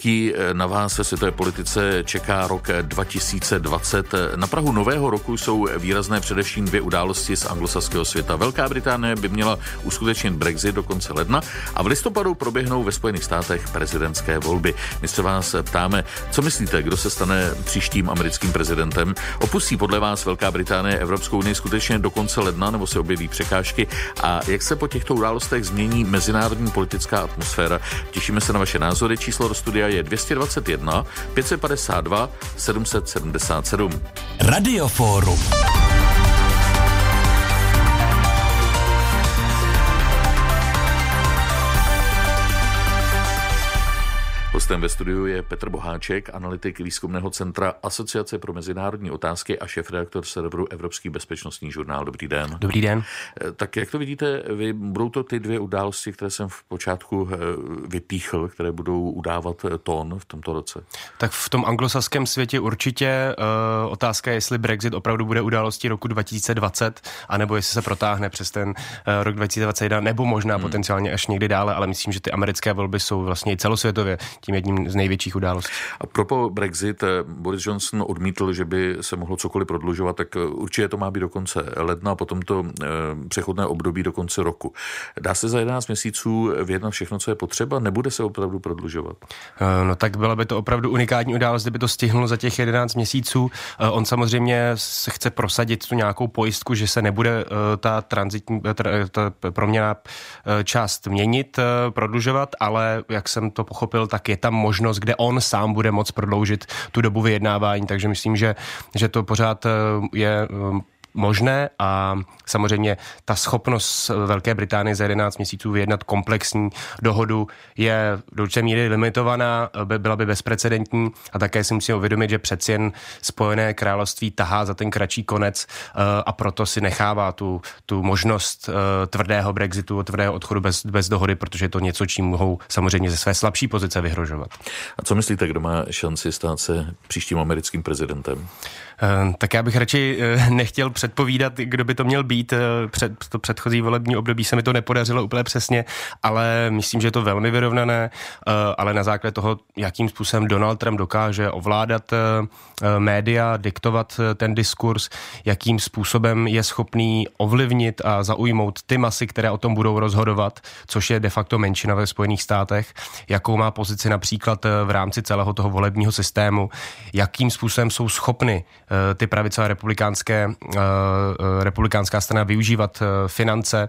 Jaký eh, na vás ve světové politice čeká rok 2020? Na Prahu nového roku jsou výrazné především dvě události z anglosaského světa. Velká Británie by měla uskutečnit Brexit do konce ledna a v listopadu proběhnou ve Spojených státech prezidentské volby. My se vás ptáme, co myslíte, kdo se stane příštím americkým prezidentem? Opustí podle vás Velká Británie Evropskou unii skutečně do konce ledna nebo se objeví překážky? A jak se po těchto událostech změní mezinárodní politická atmosféra? Těšíme se na vaše názory. Číslo do studia je 221 552 777. Radioforum. Hostem ve studiu je Petr Boháček, analytik výzkumného centra Asociace pro mezinárodní otázky a šéf-redaktor serveru Evropský bezpečnostní žurnál. Dobrý den. Dobrý den. Eh, tak jak to vidíte, vy, budou to ty dvě události, které jsem v počátku eh, vypíchl, které budou udávat eh, tón v tomto roce? Tak v tom anglosaském světě určitě uh, otázka je, jestli Brexit opravdu bude událostí roku 2020, anebo jestli se protáhne přes ten uh, rok 2021, nebo možná hmm. potenciálně až někdy dále, ale myslím, že ty americké volby jsou vlastně i celosvětově tím jedním z největších událostí. A propo Brexit, eh, Boris Johnson odmítl, že by se mohlo cokoliv prodlužovat, tak eh, určitě to má být do konce ledna, potom to eh, přechodné období do konce roku. Dá se za 11 měsíců vyjednat všechno, co je potřeba? Nebude se opravdu prodlužovat? No tak byla by to opravdu unikátní událost, kdyby to stihnul za těch 11 měsíců. On samozřejmě se chce prosadit tu nějakou pojistku, že se nebude ta transitní, ta proměna část měnit, prodlužovat, ale jak jsem to pochopil, tak je tam možnost, kde on sám bude moct prodloužit tu dobu vyjednávání, takže myslím, že, že to pořád eh, je eh, možné a samozřejmě ta schopnost Velké Británie za 11 měsíců vyjednat komplexní dohodu je do určité míry limitovaná, by byla by bezprecedentní a také si musíme uvědomit, že přeci jen Spojené království tahá za ten kratší konec eh, a proto si nechává tu, tu možnost eh, tvrdého Brexitu, tvrdého odchodu bez, bez dohody, protože je to něco, čím mohou samozřejmě ze své slabší pozice vyhrožovat. A co myslíte, kdo má šanci stát se příštím americkým prezidentem? Eh, tak já bych radši eh, nechtěl předpovídat, kdo by to měl být. Eh, před to předchozí volební období se mi to nepodařilo úplně přesně, ale myslím, že je to velmi vyrovnané, ale na základě toho, jakým způsobem Donald Trump dokáže ovládat média, diktovat ten diskurs, jakým způsobem je schopný ovlivnit a zaujmout ty masy, které o tom budou rozhodovat, což je de facto menšina ve Spojených státech, jakou má pozici například v rámci celého toho volebního systému, jakým způsobem jsou schopny ty pravicové republikánské, eh, eh, republikánská strana využívat finance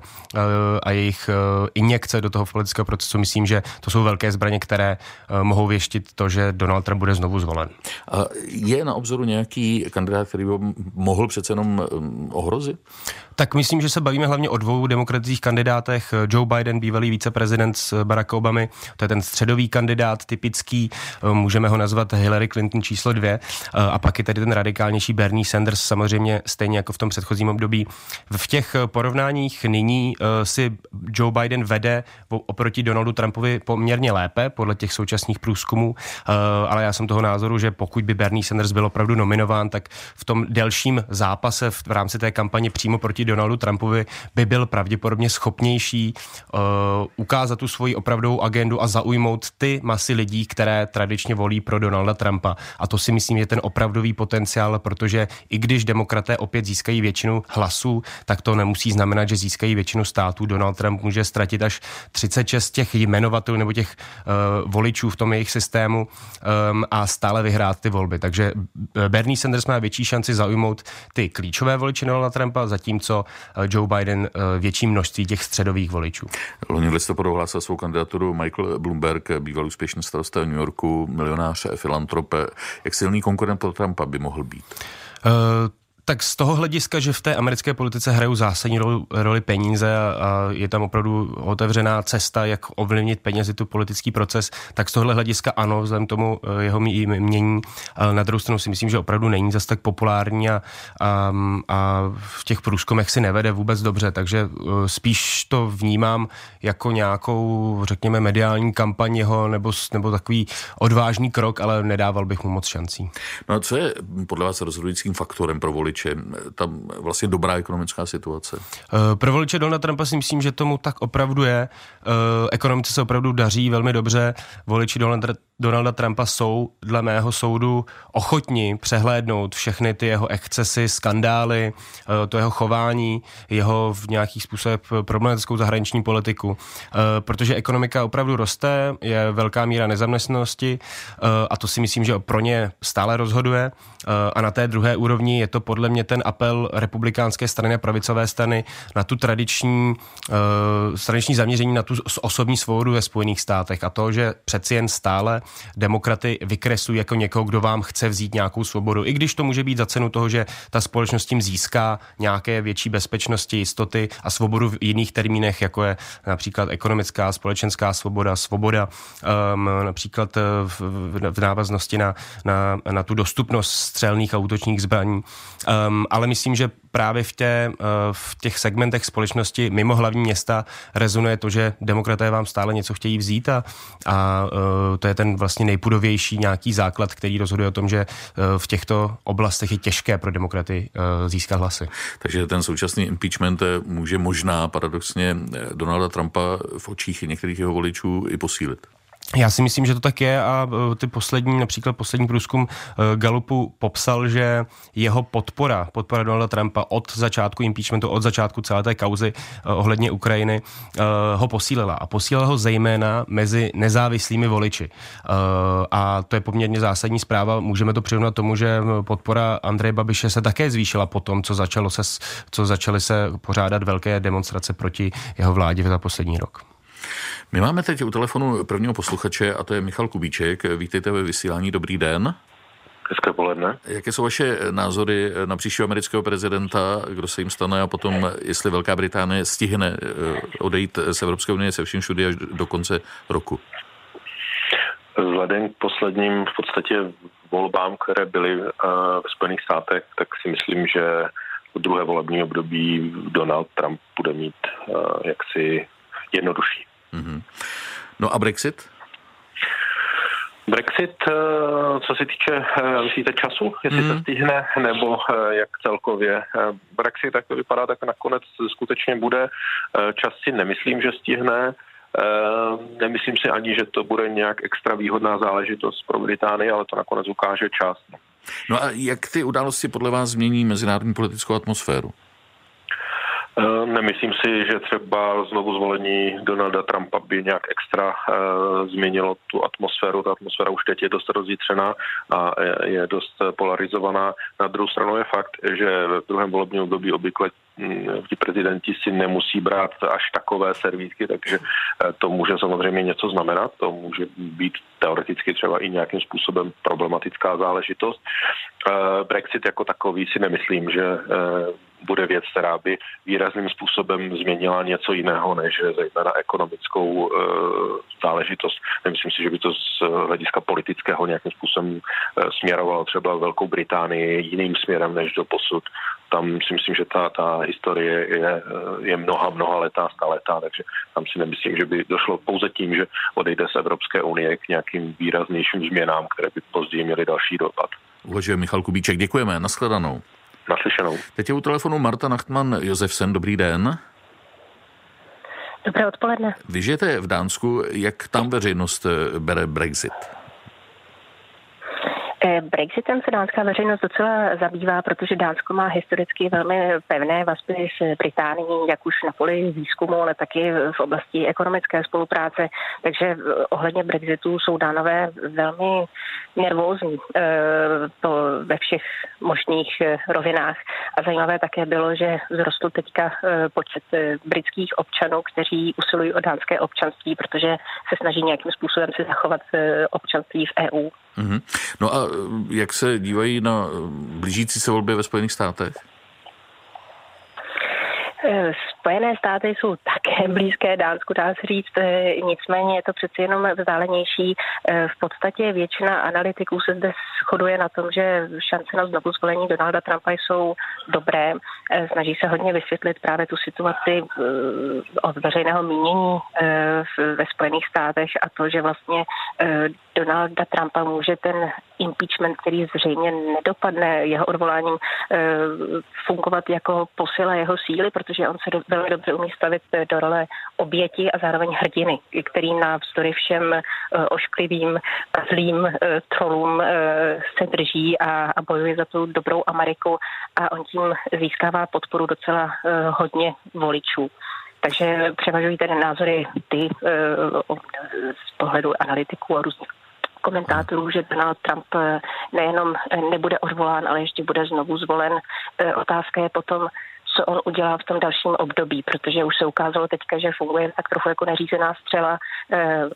a jejich injekce do toho politického procesu. Myslím, že to jsou velké zbraně, které mohou věštit to, že Donald Trump bude znovu zvolen. Je na obzoru nějaký kandidát, který by mohl přece jenom ohrozit? Tak myslím, že se bavíme hlavně o dvou demokratických kandidátech. Joe Biden, bývalý viceprezident s Barack Obamy, to je ten středový kandidát, typický, můžeme ho nazvat Hillary Clinton číslo dvě. A pak je tady ten radikálnější Bernie Sanders, samozřejmě stejně jako v tom předchozím období. V těch porovnáních nyní eh, si Joe Biden vede oproti Donaldu Trumpovi poměrně lépe, podle těch současných průzkumů, eh, ale já jsem toho názoru, že pokud by Bernie Sanders byl opravdu nominován, tak v tom delším zápase v rámci té kampaně přímo proti Donaldu Trumpovi by byl pravděpodobně schopnější uh, ukázat tu svoji opravdovou agendu a zaujmout ty masy lidí, které tradičně volí pro Donalda Trumpa. A to si myslím je ten opravdový potenciál, protože i když demokraté opět získají většinu hlasů, tak to nemusí znamenat, že získají většinu států. Donald Trump může ztratit až 36 těch jmenovatelů nebo těch uh, voličů v tom jejich systému um, a stále vyhrát ty volby. Takže Bernie Sanders má větší šanci zaujmout ty klíčové voliče Donalda Trumpa, zatímco Eh, Joe Biden eh, větší množství těch středových voličů. Loni v listopadu hlásil svou kandidaturu Michael Bloomberg, bývalý úspěšný starosta New Yorku, milionář, filantrop. Jak silný konkurent pro Trumpa by mohl být? Uh, tak z toho hlediska, že v té americké politice hrajou zásadní roli, roli peníze a, a je tam opravdu otevřená cesta, jak ovlivnit penězi tu politický proces, tak z tohle hlediska ano, vzhledem tomu eh, jeho mění. Na druhou stranu si myslím, že opravdu není zase tak populární a, a, a v těch průzkumech si nevede vůbec dobře, takže eh, spíš to vnímám jako nějakou, řekněme, mediální kampaň jeho nebo, nebo takový odvážný krok, ale nedával bych mu moc šancí. No a co je podle vás rozhodujícím faktorem pro voliče? Voliče, ta vlastně dobrá ekonomická situace? Pro voliče Donalda Trumpa si myslím, že tomu tak opravdu je. Ekonomice se opravdu daří velmi dobře. Voliči Donalda Trumpa jsou dle mého soudu ochotní přehlédnout všechny ty jeho excesy, skandály, eh, to jeho chování, jeho v nějaký způsob problematickou zahraniční politiku. Eh, protože ekonomika opravdu roste, je velká míra nezaměstnanosti eh, a to si myslím, že pro ně stále rozhoduje. A na té druhé úrovni je to podle mě ten apel republikánské strany a pravicové strany na tu tradiční, tradiční zaměření na tu osobní svobodu ve Spojených státech a to, že přeci jen stále demokraty vykreslují jako někoho, kdo vám chce vzít nějakou svobodu. I když to může být za cenu toho, že ta společnost tím získá nějaké větší bezpečnosti, jistoty a svobodu v jiných termínech, jako je například ekonomická, společenská svoboda, svoboda um, například eh, v, v návaznosti na, na, na tu dostupnost střelných a útočních zbraní. Um, ale myslím, že právě v, tě, eh, v těch segmentech společnosti mimo hlavní města rezonuje to, že demokraté vám stále něco chtějí vzít a, a eh, to je ten vlastně nejpudovější nějaký základ, který rozhoduje o tom, že eh, v těchto oblastech je těžké pro demokraty získat hlasy. Takže ten současný impeachment může možná paradoxně Donalda Trumpa v očích některých jeho voličů i posílit. Já si myslím, že to tak je a e, ty poslední, například poslední průzkum e, Gallupu popsal, že jeho podpora, podpora Donalda Trumpa od začátku impeachmentu, od začátku celé té kauzy e, ohledně Ukrajiny ho posílila. A posílila ho zejména mezi nezávislými voliči. A to je poměrně zásadní zpráva. Můžeme to přirovnat tomu, že podpora Andreje Babiše se také zvýšila po tom, co, začalo se, co začaly se pořádat velké demonstrace proti jeho vládě za poslední rok. My máme teď u telefonu prvního posluchače a to je Michal Kubíček. Vítejte ve vysílání, dobrý den. Hezké poledne. Jaké jsou vaše názory na příštího amerického prezidenta, kdo se jim stane a potom, jestli Velká Británie stihne eh, odejít z Evropské unie se vším všude až do konce roku? Vzhledem k posledním v podstatě volbám, které byly eh, ve Spojených státech, tak si myslím, že v druhé volební období Donald Trump bude mít eh, jaksi jednodušší. Mm-hmm. No a Brexit? Brexit, eh, co se týče, eh, myslíte času, jestli mm. se stihne, nebo eh, jak celkově Brexit, tak to vypadá, tak nakonec skutečně bude. Čas si nemyslím, že stihne. Nemyslím si ani, že to bude nějak extra výhodná záležitost pro Británii, ale to nakonec ukáže čas. No a jak ty události podle vás změní mezinárodní politickou atmosféru? Eh, nemyslím si, že třeba znovu zvolení Donalda Trumpa by nějak extra uh, změnilo tu atmosféru. Ta atmosféra už teď je dost rozjitřená a je dost polarizovaná. Na druhou stranu je fakt, že v druhém volebním období obvykle ti prezidenti si nemusí brát až takové servítky, takže eh, to může samozřejmě něco znamenat. To může být teoreticky třeba i nějakým způsobem problematická záležitost. Brexit jako takový si nemyslím, že bude věc, která by výrazným způsobem změnila něco jiného, než zejména ekonomickou e, záležitost. Nemyslím si, že by to z hlediska politického nějakým způsobem e, směrovalo třeba Velkou Británii jiným směrem než do posud. Tam si myslím, že ta, ta historie je, je mnoha, mnoha letá, staletá, takže tam si nemyslím, že by došlo pouze tím, že odejde z Evropské unie k nějakým výraznějším změnám, které by později měly další dopad. Uvažuje Michal Kubíček, děkujeme, nashledanou. Naslyšenou. Teď je u telefonu Marta Nachtman Josefsen, dobrý den. Dobré odpoledne. Vy žijete v Dánsku, jak tam veřejnost eh, bere Brexit? Eh, Brexitem se dánská veřejnost docela zabývá, protože Dánsko má historicky velmi pevné vazby s Británií, jak už na poli výzkumu, ale taky v oblasti ekonomické spolupráce. Takže eh, ohledně Brexitu jsou dánové velmi nervózní eh, to ve všech možných rovinách. A zajímavé také bylo, že vzrostl teďka počet britských občanů, kteří usilují o dánské občanství, protože se snaží nějakým způsobem si zachovat občanství v EU. Mm-hmm. No a jak se dívají na blížící se volby ve Spojených státech? Eh, Spojené státy jsou také blízké Dánsku, dá se říct, eh, nicméně je to přeci jenom vzdálenější. Eh, v podstatě většina analytiků se zde shoduje na tom, že šance na znovu zvolení Donalda Trumpa jsou dobré. Snaží se hodně vysvětlit právě tu situaci od veřejného mínění ve Spojených státech a to, že vlastně Donalda Trumpa může ten impeachment, který zřejmě nedopadne jeho odvoláním, eh, fungovat jako posila jeho síly, protože on se velmi dobře umí stavit do role oběti a zároveň hrdiny, který navzdory všem eh, ošklivým a zlým eh, trolům se drží a, a bojuje za tu dobrou Ameriku a on tím získává podporu docela hodně voličů. Takže převažují tedy názory ty z pohledu analytiků a různých komentátorů, že Donald Trump eh, nejenom eh, nebude odvolán, ale ještě bude znovu zvolen. Eh, otázka je potom, co on udělá v tom dalším období, protože už se ukázalo teďka, že funguje tak trochu jako neřízená střela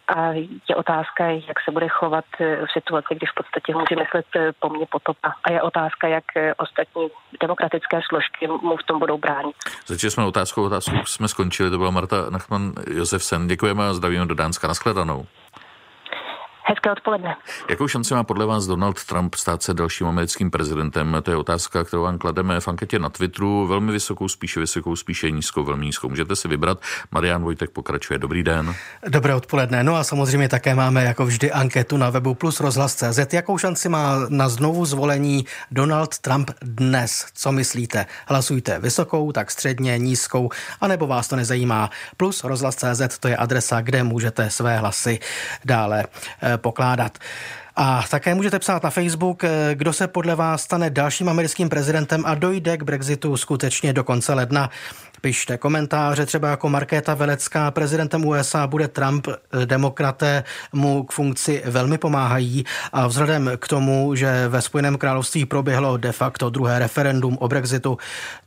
a je otázka, jak se bude chovat v situaci, kdy v podstatě může myslet po mně potopa. A je otázka, jak ostatní demokratické složky mu v tom budou bránit. Začali jsme otázkou, otázku jsme skončili, to byla Marta Nachman Josefsen. Děkujeme a zdravíme do Dánska. Naschledanou. Hezké odpoledne. Jakou šanci má podle vás Donald Trump stát se dalším americkým prezidentem? To je otázka, kterou vám klademe v anketě na Twitteru. Velmi vysokou, spíše vysokou, spíše nízkou, velmi nízkou. Můžete si vybrat. Marian Vojtek pokračuje. Dobrý den. Dobré odpoledne. No a samozřejmě také máme jako vždy anketu na webu plus rozhlas.cz. Jakou šanci má na znovu zvolení Donald Trump dnes? Co myslíte? Hlasujte vysokou, tak středně, nízkou, anebo vás to nezajímá? Plus rozhlas.cz to je adresa, kde můžete své hlasy dále eh, pokládat. A také můžete psát na Facebook, eh, kdo se podle vás stane dalším americkým prezidentem a dojde k Brexitu skutečně do konce ledna. Pište komentáře, třeba jako Markéta Velecká, prezidentem USA bude Trump, eh, demokraté mu k funkci velmi pomáhají a vzhledem k tomu, že ve Spojeném království proběhlo de facto druhé referendum o Brexitu,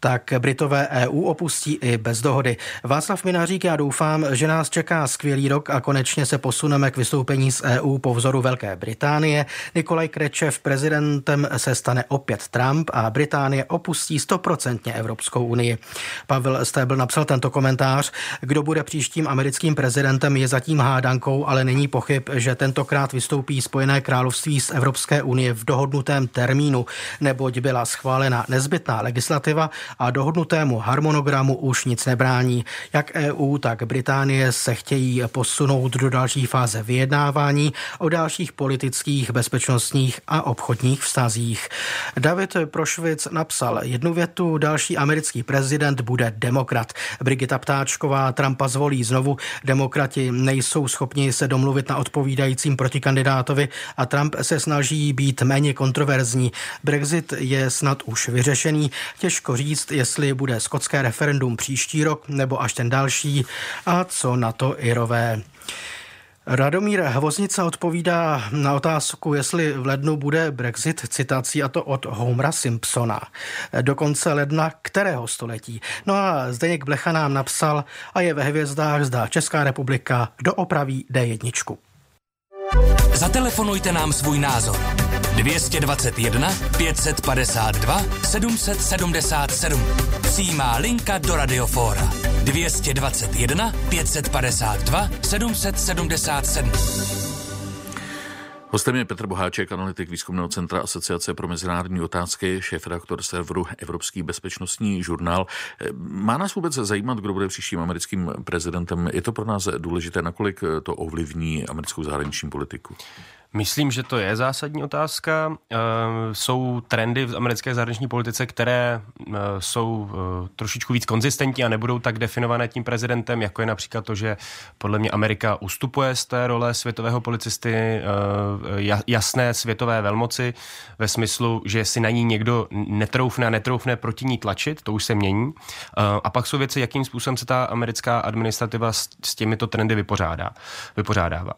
tak Britové EU opustí i bez dohody. Václav Minařík, já doufám, že nás čeká skvělý rok a konečně se posuneme k vystoupení z EU po vzoru Velké Británie. Nikolaj Krečev prezidentem se stane opět Trump a Británie opustí stoprocentně Evropskou unii. Pavel Stable napsal tento komentář. Kdo bude příštím americkým prezidentem je zatím hádankou, ale není pochyb, že tentokrát vystoupí Spojené království z Evropské unie v dohodnutém termínu, neboť byla schválena nezbytná legislativa a dohodnutému harmonogramu už nic nebrání. Jak EU, tak Británie se chtějí posunout do další fáze vyjednávání o dalších politických, bezpečnostních a obchodních vztazích. David Prošvic napsal jednu větu, další americký prezident bude demokrat. Brigita Ptáčková Trumpa zvolí znovu. Demokrati nejsou schopni se domluvit na odpovídajícím protikandidátovi a Trump se snaží být méně kontroverzní. Brexit je snad už vyřešený. Těžko říct, jestli bude skotské referendum příští rok nebo až ten další a co na to Irové. Radomír Hvoznica odpovídá na otázku, jestli v lednu bude Brexit citací a to od Homera Simpsona. Do konce ledna kterého století? No a Zdeněk Blecha nám napsal a je ve hvězdách, zdá Česká republika doopraví D1. Zatelefonujte nám svůj názor. 221 552 777. Přijímá linka do Radiofóra. 221 552 777. Hostem je Petr Boháček, analytik výzkumného centra Asociace pro mezinárodní otázky, šéf-redaktor serveru Evropský bezpečnostní žurnál. Má nás vůbec zajímat, kdo bude příštím americkým prezidentem? Je to pro nás důležité, nakolik to ovlivní americkou zahraniční politiku? Myslím, že to je zásadní otázka. Eh, jsou trendy v americké zahraniční politice, které eh, jsou eh, trošičku víc konzistentní a nebudou tak definované tím prezidentem, jako je například to, že podle mě Amerika ustupuje z té role světového policisty, jasné světové velmoci, ve smyslu, že si na ní někdo netroufne a netroufne proti ní tlačit, to už se mění. A pak jsou věci, jakým způsobem se ta americká administrativa s těmito trendy vypořádá, vypořádává.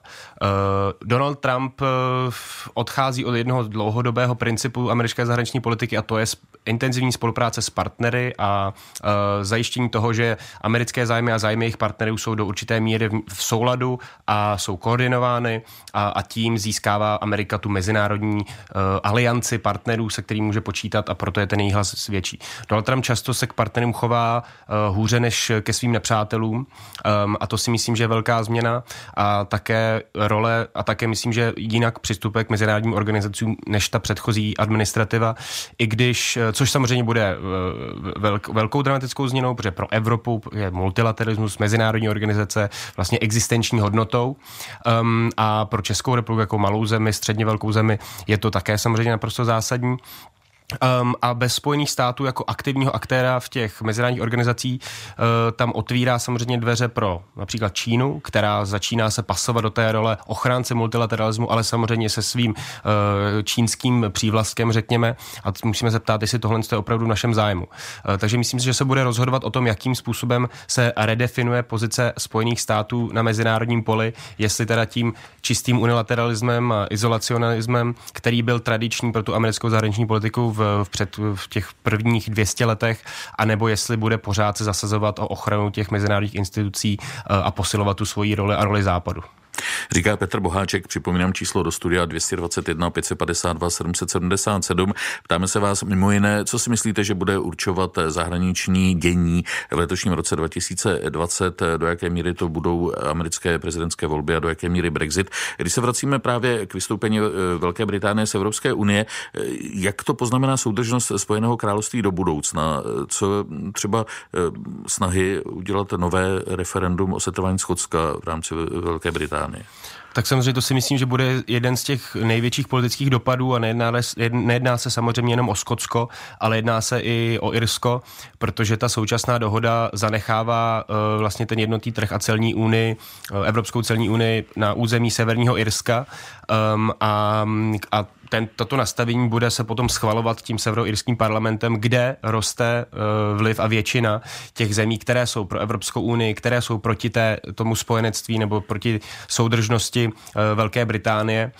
Donald Trump Eh, odchází od jednoho dlouhodobého principu americké zahraniční politiky a to je intenzivní spolupráce s partnery a uh, zajištění toho, že americké zájmy a zájmy jejich partnerů jsou do určité míry v, souladu a jsou koordinovány a, a tím získává Amerika tu mezinárodní uh, alianci partnerů, se kterým může počítat a proto je ten její hlas větší. Donald Trump často se k partnerům chová hůře než ke svým nepřátelům a to si myslím, že je velká změna a také role a také myslím, že jinak přistupuje k mezinárodním organizacím než ta předchozí administrativa, i když, eh, což samozřejmě bude eh, velk, velkou dramatickou změnou, protože pro Evropu je multilateralismus, mezinárodní organizace vlastně existenční hodnotou um, a pro Českou republiku jako malou zemi, středně velkou zemi, je to také samozřejmě naprosto zásadní. Um, a bez Spojených států jako aktivního aktéra v těch mezinárodních organizacích uh, tam otvírá samozřejmě dveře pro například Čínu, která začíná se pasovat do té role ochránce multilateralismu, ale samozřejmě se svým uh, čínským přívlastkem, řekněme. A musíme se ptát, jestli tohle je opravdu v našem zájmu. Uh, takže myslím si, že se bude rozhodovat o tom, jakým způsobem se redefinuje pozice Spojených států na mezinárodním poli, jestli teda tím čistým unilateralismem a izolacionalismem, který byl tradiční pro tu americkou zahraniční politiku v v, před, v těch prvních 200 letech, anebo jestli bude pořád se zasazovat o ochranu těch mezinárodních institucí eh, a posilovat tu svoji roli a roli západu. Říká Petr Boháček, připomínám číslo do studia 221 552 777. Ptáme se vás mimo jiné, co si myslíte, že bude určovat zahraniční dění v letošním roce 2020, do jaké míry to budou americké prezidentské volby a do jaké míry Brexit. Když se vracíme právě k vystoupení eh, Velké Británie z Evropské unie, eh, jak to poznamená soudržnost Spojeného království do budoucna? Co třeba eh, snahy udělat nové referendum o setrvání Schotska v rámci Velké Británie? Británie. Tak samozřejmě to si myslím, že bude jeden z těch největších politických dopadů a nejedná, nejedná se samozřejmě jenom o Skotsko, ale jedná se i o Irsko, protože ta současná dohoda zanechává uh, vlastně ten jednotný trh a celní unii, uh, Evropskou celní unii na území Severního Irska um, a, a ten, toto nastavení bude se potom schvalovat tím severoirským parlamentem, kde roste uh, vliv a většina těch zemí, které jsou pro Evropskou unii, které jsou proti té, tomu spojenectví nebo proti soudržnosti uh, Velké Británie.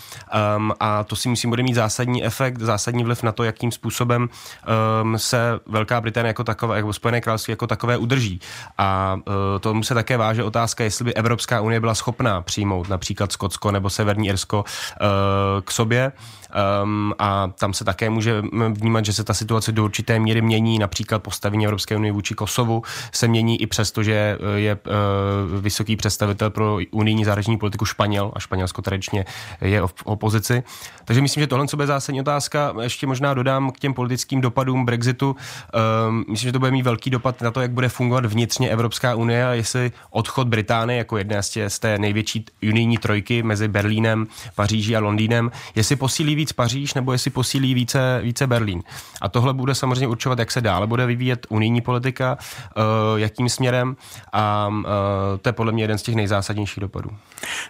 Um, a to si myslím bude mít zásadní efekt, zásadní vliv na to, jakým způsobem um, se Velká Británie jako takové, jako Spojené království jako takové udrží. A uh, tomu se také váže otázka, jestli by Evropská unie byla schopná přijmout například Skotsko nebo Severní Irsko uh, k sobě. Um, a tam se také může vnímat, že se ta situace do určité míry mění, například postavení Evropské unie vůči Kosovu se mění i přesto, že eh, je uh, vysoký představitel pro unijní zahraniční politiku Španěl a Španělsko tradičně je v opozici. Takže myslím, že tohle co bude zásadní otázka. Ještě možná dodám k těm politickým dopadům Brexitu. Um, myslím, že to bude mít velký dopad na to, jak bude fungovat vnitřně Evropská unie a jestli odchod Británie jako jedné z, té největší unijní trojky mezi Berlínem, Paříží a Londýnem, jestli posílí víc Paříž nebo jestli posílí více, více Berlín. A tohle bude samozřejmě určovat, jak se dále bude vyvíjet unijní politika, uh, jakým směrem a uh, to je podle mě jeden z těch nejzásadnějších dopadů.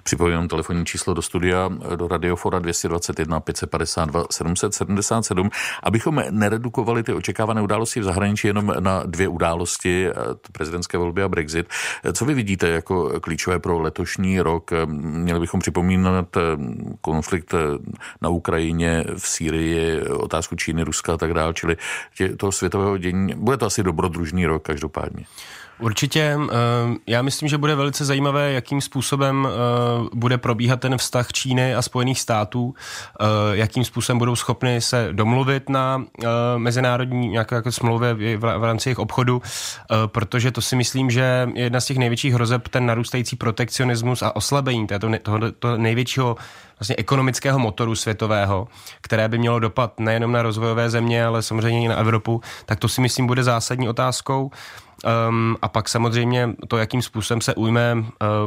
Připomínám telefonní číslo do studia do Radiofora 221 552 777, abychom neredukovali ty očekávané události v zahraničí jenom na dvě události, eh, prezidentské volby a Brexit. Co vy vidíte jako klíčové pro letošní rok? Měli bychom připomínat konflikt na Ukrajině, Ukrajině, v Sýrii, otázku Číny, Ruska a tak dále, čili toho světového dění. Bude to asi dobrodružný rok každopádně. Určitě. Eh, já myslím, že bude velice zajímavé, jakým způsobem eh, bude probíhat ten vztah Číny a Spojených států, eh, jakým způsobem budou schopni se domluvit na mezinárodní nějaké jako smlouvě v rámci jejich obchodu, protože to si myslím, že je jedna z těch největších hrozeb ten narůstající protekcionismus a oslabení této, toho, toho největšího vlastně ekonomického motoru světového, které by mělo dopad nejenom na rozvojové země, ale samozřejmě i na Evropu, tak to si myslím bude zásadní otázkou. Um, a pak samozřejmě to, jakým způsobem se ujme uh,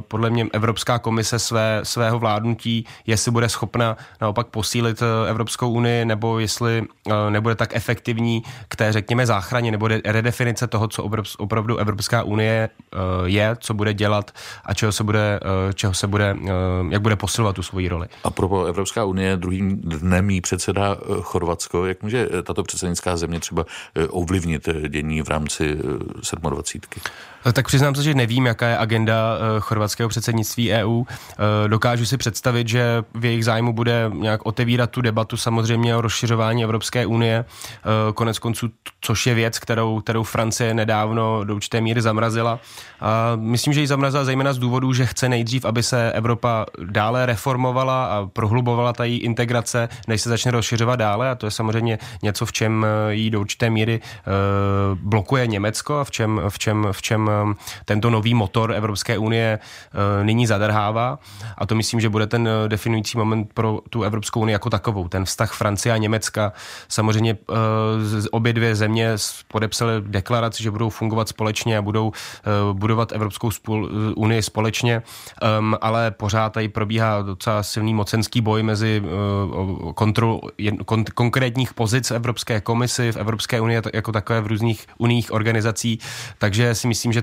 podle mě Evropská komise své, svého vládnutí, jestli bude schopna naopak posílit uh, Evropskou unii, nebo jestli uh, nebude tak efektivní k té, řekněme, záchraně, nebo redefinice toho, co opravdu Evropská unie uh, je, co bude dělat a čeho se bude, uh, čeho se bude, uh, jak bude posilovat tu svoji roli. A pro Evropská unie druhým dnem jí předseda Chorvatsko. Jak může tato předsednická země třeba ovlivnit dění v rámci 27. Tak přiznám se, že nevím, jaká je agenda uh, chorvatského předsednictví EU. Eh, dokážu si představit, že v jejich zájmu bude nějak otevírat tu debatu samozřejmě o rozšiřování Evropské unie. Konec konců, což je věc, kterou, kterou Francie nedávno do určité míry zamrazila. A myslím, že ji zamrazila zejména z důvodu, že chce nejdřív, aby se Evropa dále reformovala a prohlubovala ta její integrace, než se začne rozšiřovat dále. A to je samozřejmě něco, v čem jí do určité míry blokuje Německo a v čem, v čem, v čem tento nový motor Evropské unie nyní zadrhává. A to myslím, že bude ten definující moment pro tu Evropskou unii jako takovou. Ten vztah Francie a Německa. Samozřejmě obě dvě země podepsaly deklaraci, že budou fungovat společně a budou budovat Evropskou unii společně, ale pořád tady probíhá docela silný mocenský boj mezi kontrol, kon, konkrétních pozic Evropské komisy, v Evropské unii jako takové v různých unijních organizací, takže si myslím, že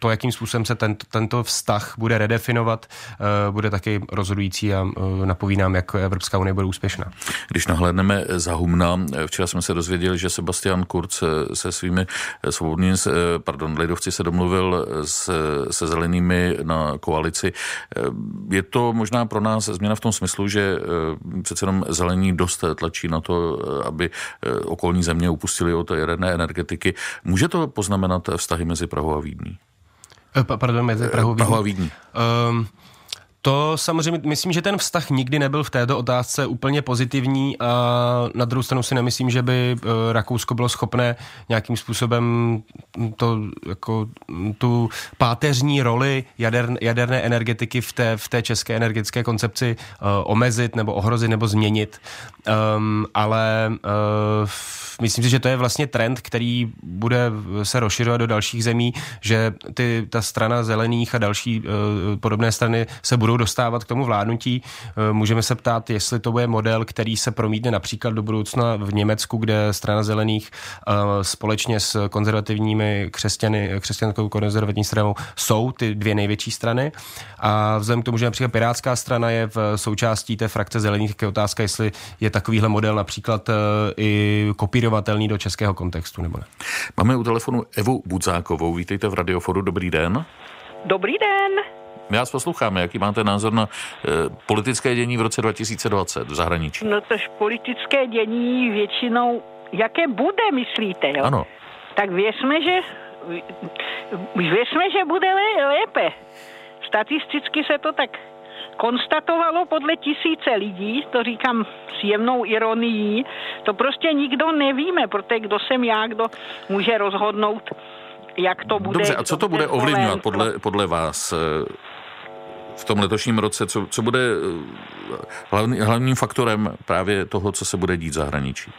to, jakým způsobem se tento, tento vztah bude redefinovat, eh, bude taky rozhodující a eh, napoví nám, jak Evropská unie bude úspěšná. Když nahlédneme za Humna, eh, včera jsme se dozvěděli, že Sebastian Kurz se svými svobodnými, pardon, lidovci se domluvil se, se zelenými na koalici. Je to možná pro nás změna v tom smyslu, že přece jenom zelení dost tlačí na to, aby okolní země upustili od jaderné energetiky. Může to poznamenat vztahy mezi Prahou a Vídní? Eh, pardon, mezi Prahou, Prahou a Vídní. Um, to samozřejmě, myslím, že ten vztah nikdy nebyl v této otázce úplně pozitivní a na druhou stranu si nemyslím, že by eh, Rakousko bylo schopné nějakým způsobem to, jako, tu páteřní roli jader, jaderné energetiky v té, v té české energetické koncepci uh, omezit nebo ohrozit nebo změnit. Um, ale uh, myslím si, že to je vlastně trend, který bude se rozšiřovat do dalších zemí, že ty, ta strana zelených a další uh, podobné strany se budou dostávat k tomu vládnutí. Uh, můžeme se ptát, jestli to bude model, který se promítne například do budoucna v Německu, kde strana zelených uh, společně s konzervativními křesťany, křesťanskou konzervativní stranou jsou ty dvě největší strany. A vzhledem k tomu, že například Pirátská strana je v součástí té frakce zelených, tak je otázka, jestli je takovýhle model například i kopír kopírovatelný do českého kontextu, nebo ne? Máme u telefonu Evu Budzákovou. Vítejte v Radioforu. Dobrý den. Dobrý den. My vás posloucháme. Jaký máte názor na e, politické dění v roce 2020 v zahraničí? No tož politické dění většinou, jaké bude, myslíte, jo? Ano. Tak věřme, že věřme, že bude lépe. Statisticky se to tak konstatovalo podle tisíce lidí, to říkám s jemnou ironií, to prostě nikdo nevíme, protože kdo jsem já, kdo může rozhodnout, jak to bude. Dobře, a co to bude ovlivňovat podle, podle vás eh, v tom letošním roce? Co, co bude eh, hlavný, hlavním faktorem právě toho, co se bude dít v zahraničí?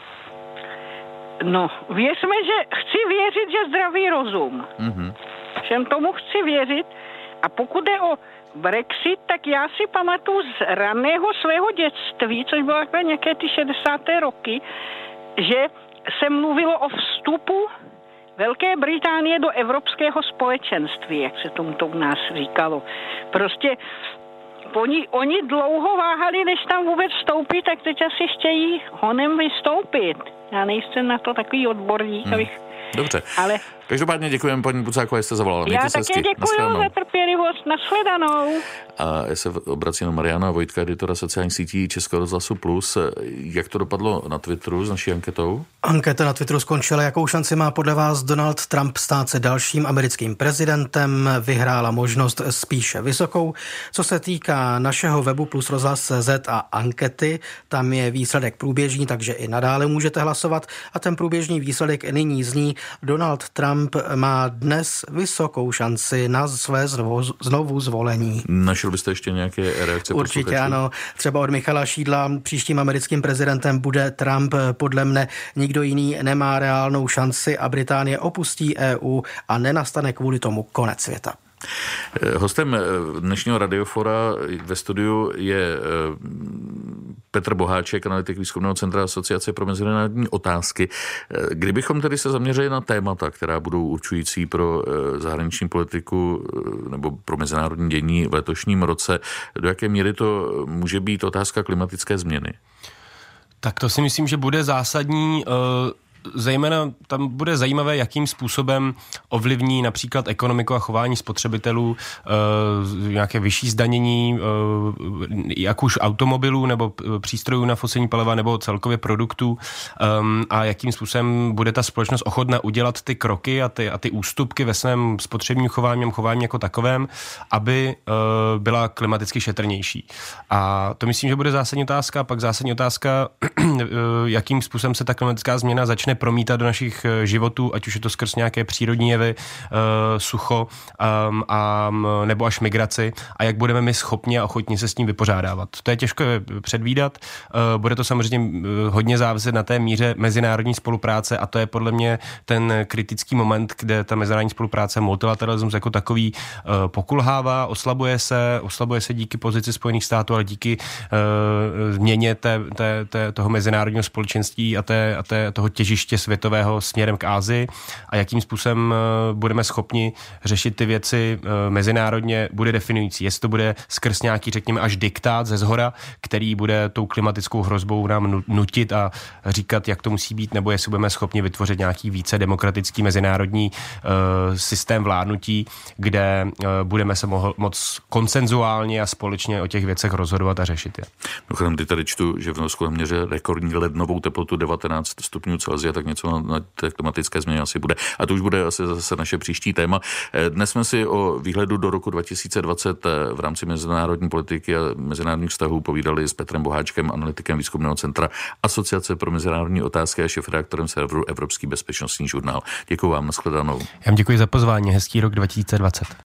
No, věřme, že chci věřit, že zdravý rozum. Mm-hmm. Všem tomu chci věřit. A pokud je o Brexit, tak já si pamatuju z raného svého dětství, což bylo takové nějaké ty 60. roky, že se mluvilo o vstupu Velké Británie do Evropského společenství, jak se tomu to u nás říkalo. Prostě oni, oni dlouho váhali, než tam vůbec vstoupí, tak teď asi chtějí honem vystoupit. Já nejsem na to takový odborník, hmm. abych Dobře. Ale Každopádně děkujeme paní Bucákové, jste zavolala. Já také děkuji za trpělivost. Nashledanou. A já se obracím na Mariana Vojtka, editora sociálních sítí Českého rozhlasu Plus. Jak to dopadlo na Twitteru s naší anketou? Anketa na Twitteru skončila. Jakou šanci má podle vás Donald Trump stát se dalším americkým prezidentem? Vyhrála možnost spíše vysokou. Co se týká našeho webu plus rozhlas.cz a ankety, tam je výsledek průběžný, takže i nadále můžete hlasovat. A ten průběžný výsledek nyní zní Donald Trump Trump má dnes vysokou šanci na své znovu, zvolení. Našel byste ještě nějaké reakce? Určitě posluchačů? ano. Třeba od Michala Šídla příštím americkým prezidentem bude Trump. Podle mne nikdo jiný nemá reálnou šanci a Británie opustí EU a nenastane kvůli tomu konec světa. Hostem dnešního radiofora ve studiu je Petr Boháček, analytik výzkumného centra Asociace pro mezinárodní otázky. Kdybychom tedy se zaměřili na témata, která budou určující pro zahraniční politiku nebo pro mezinárodní dění v letošním roce, do jaké míry to může být otázka klimatické změny? Tak to si myslím, že bude zásadní zejména tam bude zajímavé, jakým způsobem ovlivní například ekonomiku a chování spotřebitelů e, nějaké vyšší zdanění, e, jak už automobilů nebo přístrojů na fosilní paliva nebo celkově produktů e, a jakým způsobem bude ta společnost ochotna udělat ty kroky a ty, a ty ústupky ve svém spotřebním chování, chování jako takovém, aby e, byla klimaticky šetrnější. A to myslím, že bude zásadní otázka. Pak zásadní otázka, jakým způsobem se ta klimatická změna začne promítat do našich životů, ať už je to skrz nějaké přírodní jevy, sucho um, a, nebo až migraci a jak budeme my schopni a ochotni se s tím vypořádávat. To je těžko předvídat. Bude to samozřejmě hodně záviset na té míře mezinárodní spolupráce a to je podle mě ten kritický moment, kde ta mezinárodní spolupráce, multilateralismus jako takový pokulhává, oslabuje se, oslabuje se díky pozici Spojených států, ale díky změně té, té, té, toho mezinárodního společenství a, té, a té, toho těžiště světového směrem k Ázii a jakým způsobem budeme schopni řešit ty věci mezinárodně, bude definující. Jestli to bude skrz nějaký, řekněme, až diktát ze zhora, který bude tou klimatickou hrozbou nám nutit a říkat, jak to musí být, nebo jestli budeme schopni vytvořit nějaký více demokratický mezinárodní uh, systém vládnutí, kde budeme se mohl, moc konsenzuálně a společně o těch věcech rozhodovat a řešit je. Mimochodem, ty tady čtu, že v Norsku měře rekordní lednovou teplotu 19 stupňů Celsia, tak něco na, na té klimatické změně asi bude. A to už bude asi zase naše příští téma. Eh, dnes jsme si o výhledu do roku 2020 v rámci mezinárodní politiky a mezinárodních vztahů povídali s Petrem Boháčkem, analytikem výzkumného centra Asociace pro mezinárodní otázky a šefredaktorem serveru Evropský bezpečnostní žurnál. Děkuji vám, nashledanou. Já vám děkuji za pozvání, hezký rok 2020.